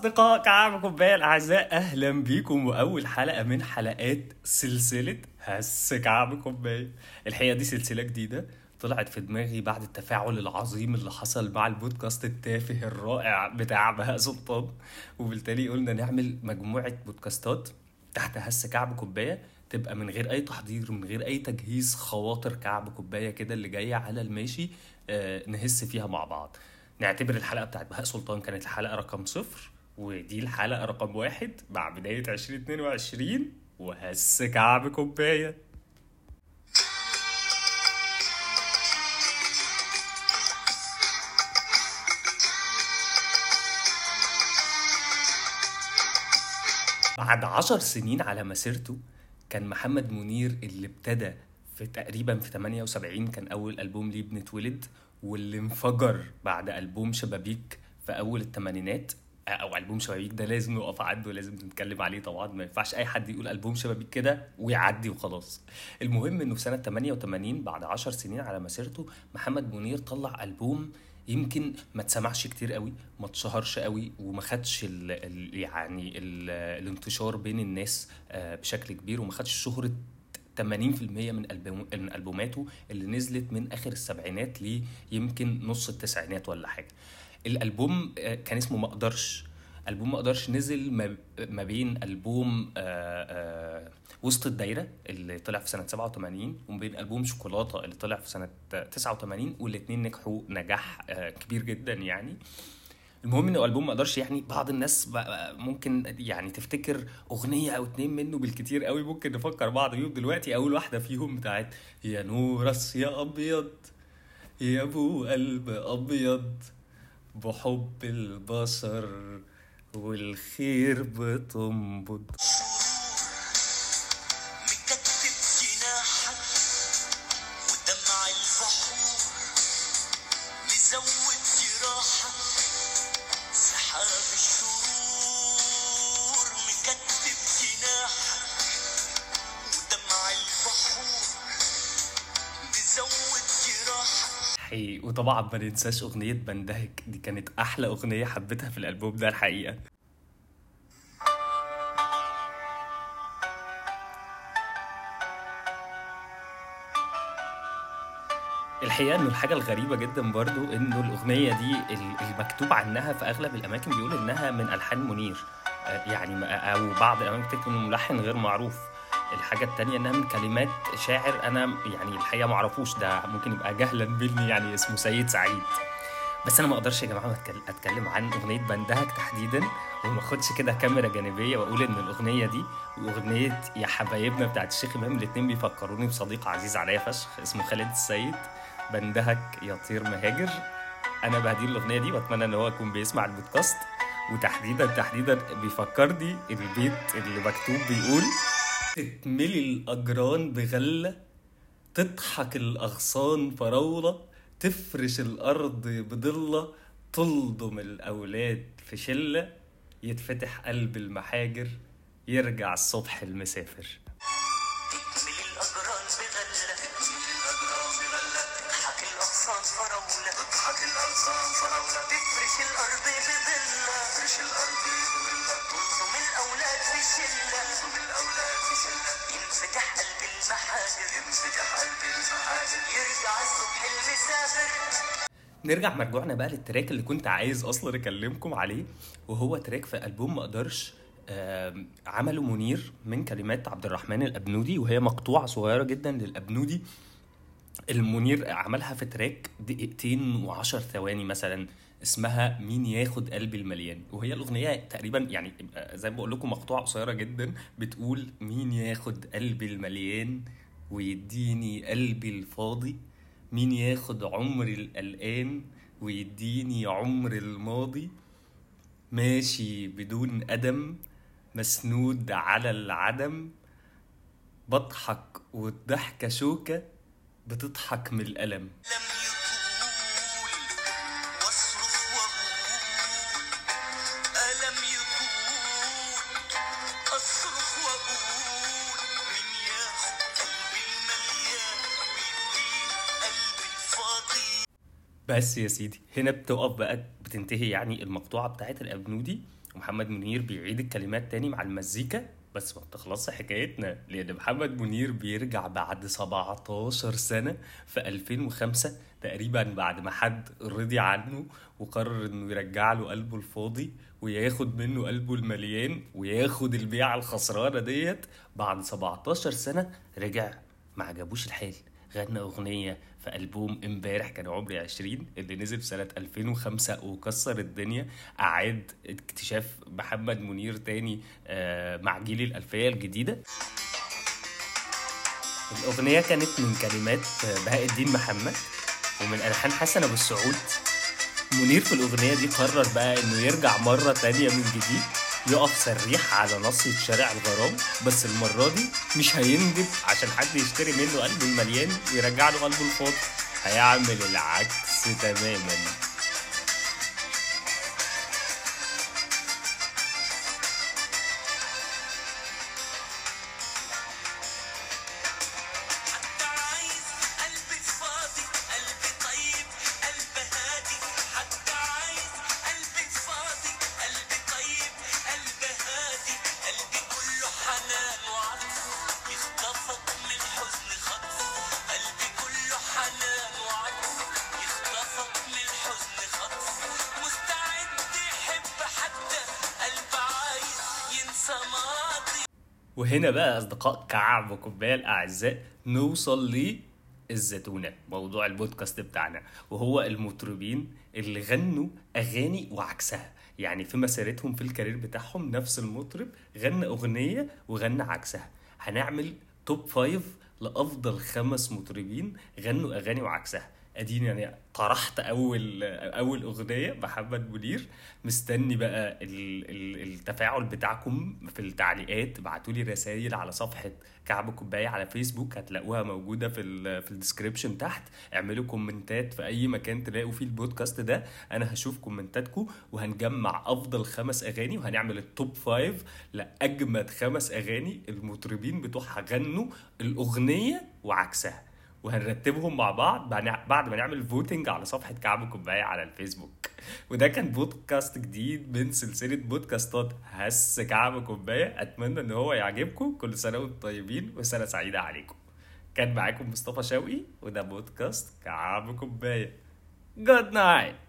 أصدقاء كعب كوباية الأعزاء أهلا بيكم. وأول حلقة من حلقات سلسلة هس كعب كوباية الحقيقة دي سلسلة جديدة طلعت في دماغي بعد التفاعل العظيم اللي حصل مع البودكاست التافه الرائع بتاع بهاء سلطان. وبالتالي قلنا نعمل مجموعة بودكاستات تحت هس كعب كوباية تبقى من غير أي تحضير من غير أي تجهيز خواطر كعب كوباية كده اللي جاية على الماشي آه، نهس فيها مع بعض. نعتبر الحلقة بتاعت بهاء سلطان كانت الحلقة رقم صفر. ودي الحلقة رقم واحد مع بداية 2022 وهس كعب كوباية. بعد عشر سنين على مسيرته كان محمد منير اللي ابتدى في تقريبا في 78 كان أول ألبوم ليه بنتولد واللي انفجر بعد ألبوم شبابيك في أول الثمانينات. أو ألبوم شبابيك ده لازم نقف عنده لازم نتكلم عليه طبعا. ما ينفعش أي حد يقول ألبوم شبابيك كده ويعدي وخلاص. المهم إنه في سنة 88 بعد 10 سنين على مسيرته محمد منير طلع ألبوم يمكن ما اتسمعش كتير قوي ما اتشهرش قوي وما خدش ال ال يعني ال الانتشار بين الناس آه، بشكل كبير وما خدش شهرة 80% من ألبوم- من ألبوماته اللي نزلت من آخر السبعينات ليمكن نص التسعينات ولا حاجة. الألبوم آه، كان اسمه ما أقدرش. ألبوم ما أقدرش نزل ما- بين ألبوم آه، آه، وسط الدايرة اللي طلع في سنة 87 وما بين ألبوم شوكولاتة اللي طلع في سنة 89 والاثنين نجحوا نجاح كبير جدا يعني. المهم إنه ألبوم ما أقدرش يعني بعض الناس ممكن يعني تفتكر أغنية أو اتنين منه بالكتير قوي ممكن نفكر بعض بيهم دلوقتي. أول واحدة فيهم بتاعت يا نورس يا أبيض يا أبو قلب أبيض. بحب البشر والخير بتنبض. حقيقي وطبعا ما ننساش أغنية بندهك. دي كانت أحلى أغنية حبيتها في الألبوم ده الحقيقة. الحقيقة إنه الحاجة الغريبة جدا برضو إنه الأغنية دي ال- المكتوب عنها في أغلب الأماكن بيقول إنها من ألحان منير. آه، يعني أو بعض الأماكن بتكتب إنه ملحن غير معروف. الحاجة التانية إنها من كلمات شاعر أنا يعني الحقيقة ما أعرفوش ده ممكن يبقى جهلا مني يعني اسمه سيد سعيد. بس أنا ما أقدرش يا جماعة أتكلم عن أغنية بندهك تحديدا وما أخدش كده كاميرا جانبية وأقول إن الأغنية دي وأغنية يا حبايبنا بتاعت الشيخ امام الاتنين بيفكروني بصديق عزيز عليا فشخ اسمه خالد السيد. بندهك يا طير مهاجر. أنا بهديه الأغنية دي وأتمنى إن هو يكون بيسمع البودكاست. وتحديدا تحديدا بيفكرني البيت اللي مكتوب بيقول تتملي الأجران بغلة تضحك الأغصان فراولة تفرش الأرض بضلة تلضم الأولاد في شلة يتفتح قلب المحاجر يرجع الصبح المسافر. نرجع مرجوعنا بقى لل track اللي كنت عايز أصلا أكلمكم عليه وهو track في ألبوم ما أقدرش عمله منير من كلمات عبد الرحمن الأبنودي وهي مقطوعة صغيرة جدا للأبنودي. المنير عملها في track دقيقتين وعشر ثواني مثلا اسمها مين ياخد قلبي المليان. وهي الأغنية تقريبا يعني زي ما بقول لكم مقطوعة قصيرة جدا بتقول مين ياخد قلبي المليان ويديني قلبي الفاضي. مين ياخد عمري القلقان ويديني عمر الماضي؟ ماشي بدون قدم مسنود على العدم. بضحك والضحكة شوكة بتضحك من الألم. بس يا سيدي هنا بتقف بقى بتنتهي يعني المقطوعة بتاعت الأبنودي ومحمد منير بيعيد الكلمات تاني مع المزيكا بس ما بتخلصش حكايتنا لأن محمد منير بيرجع بعد 17 سنة في 2005 تقريبا بعد ما حد رضي عنه وقرر إنه يرجع له قلبه الفاضي وياخد منه قلبه المليان وياخد البيعة الخسرانة ديت بعد 17 سنة رجع ما عجبوش الحال. غنى أغنية في ألبوم امبارح كان عمري 20 اللي نزل في سنة 2005 وكسر الدنيا. أعاد اكتشاف محمد منير تاني آه، مع جيل الألفية الجديدة. الأغنية كانت من كلمات بهاء الدين محمد ومن ألحان حسن أبو السعود. منير في الأغنية دي قرر بقى إنه يرجع مرة تانية من جديد. يقف صريح على نصية شارع الغرام بس المرة دي مش هيندب عشان حد يشتري منه قلبه المليان ويرجع له قلبه الفاضي. هيعمل العكس تماما. وهنا بقى أصدقاء كعب وكوباية الأعزاء نوصل للزتونة موضوع البودكاست بتاعنا وهو المطربين اللي غنوا أغاني وعكسها. يعني في مسيرتهم في ال career بتاعهم نفس المطرب غنى أغنية وغنى عكسها. هنعمل top five لأفضل خمس مطربين غنوا أغاني وعكسها. اديني يعني طرحت اول اول اغنية محمد منير. مستني بقى ال- ال- التفاعل بتاعكم في التعليقات. ابعتوا لي رسائل على صفحة كعب كوباية على فيسبوك هتلاقوها موجودة في ال في ال description تحت. اعملوا comment ات في أي مكان تلاقوا فيه البودكاست ده. أنا هشوف comment اتكم وهنجمع أفضل خمس أغاني وهنعمل ال top five لأجمد خمس أغاني المطربين بتوعها. غنوا الأغنية وعكسها. وهنرتبهم مع بعض بعد ما نعمل voting على صفحة كعب كوباية على الفيسبوك. وده كان بودكاست جديد من سلسلة بودكاستات هس كعب كوباية أتمنى إن هو يعجبكم. كل سنة وأنتم طيبين وسنة سعيدة عليكم. كان معاكم مصطفى شوقي وده بودكاست كعب كوباية good night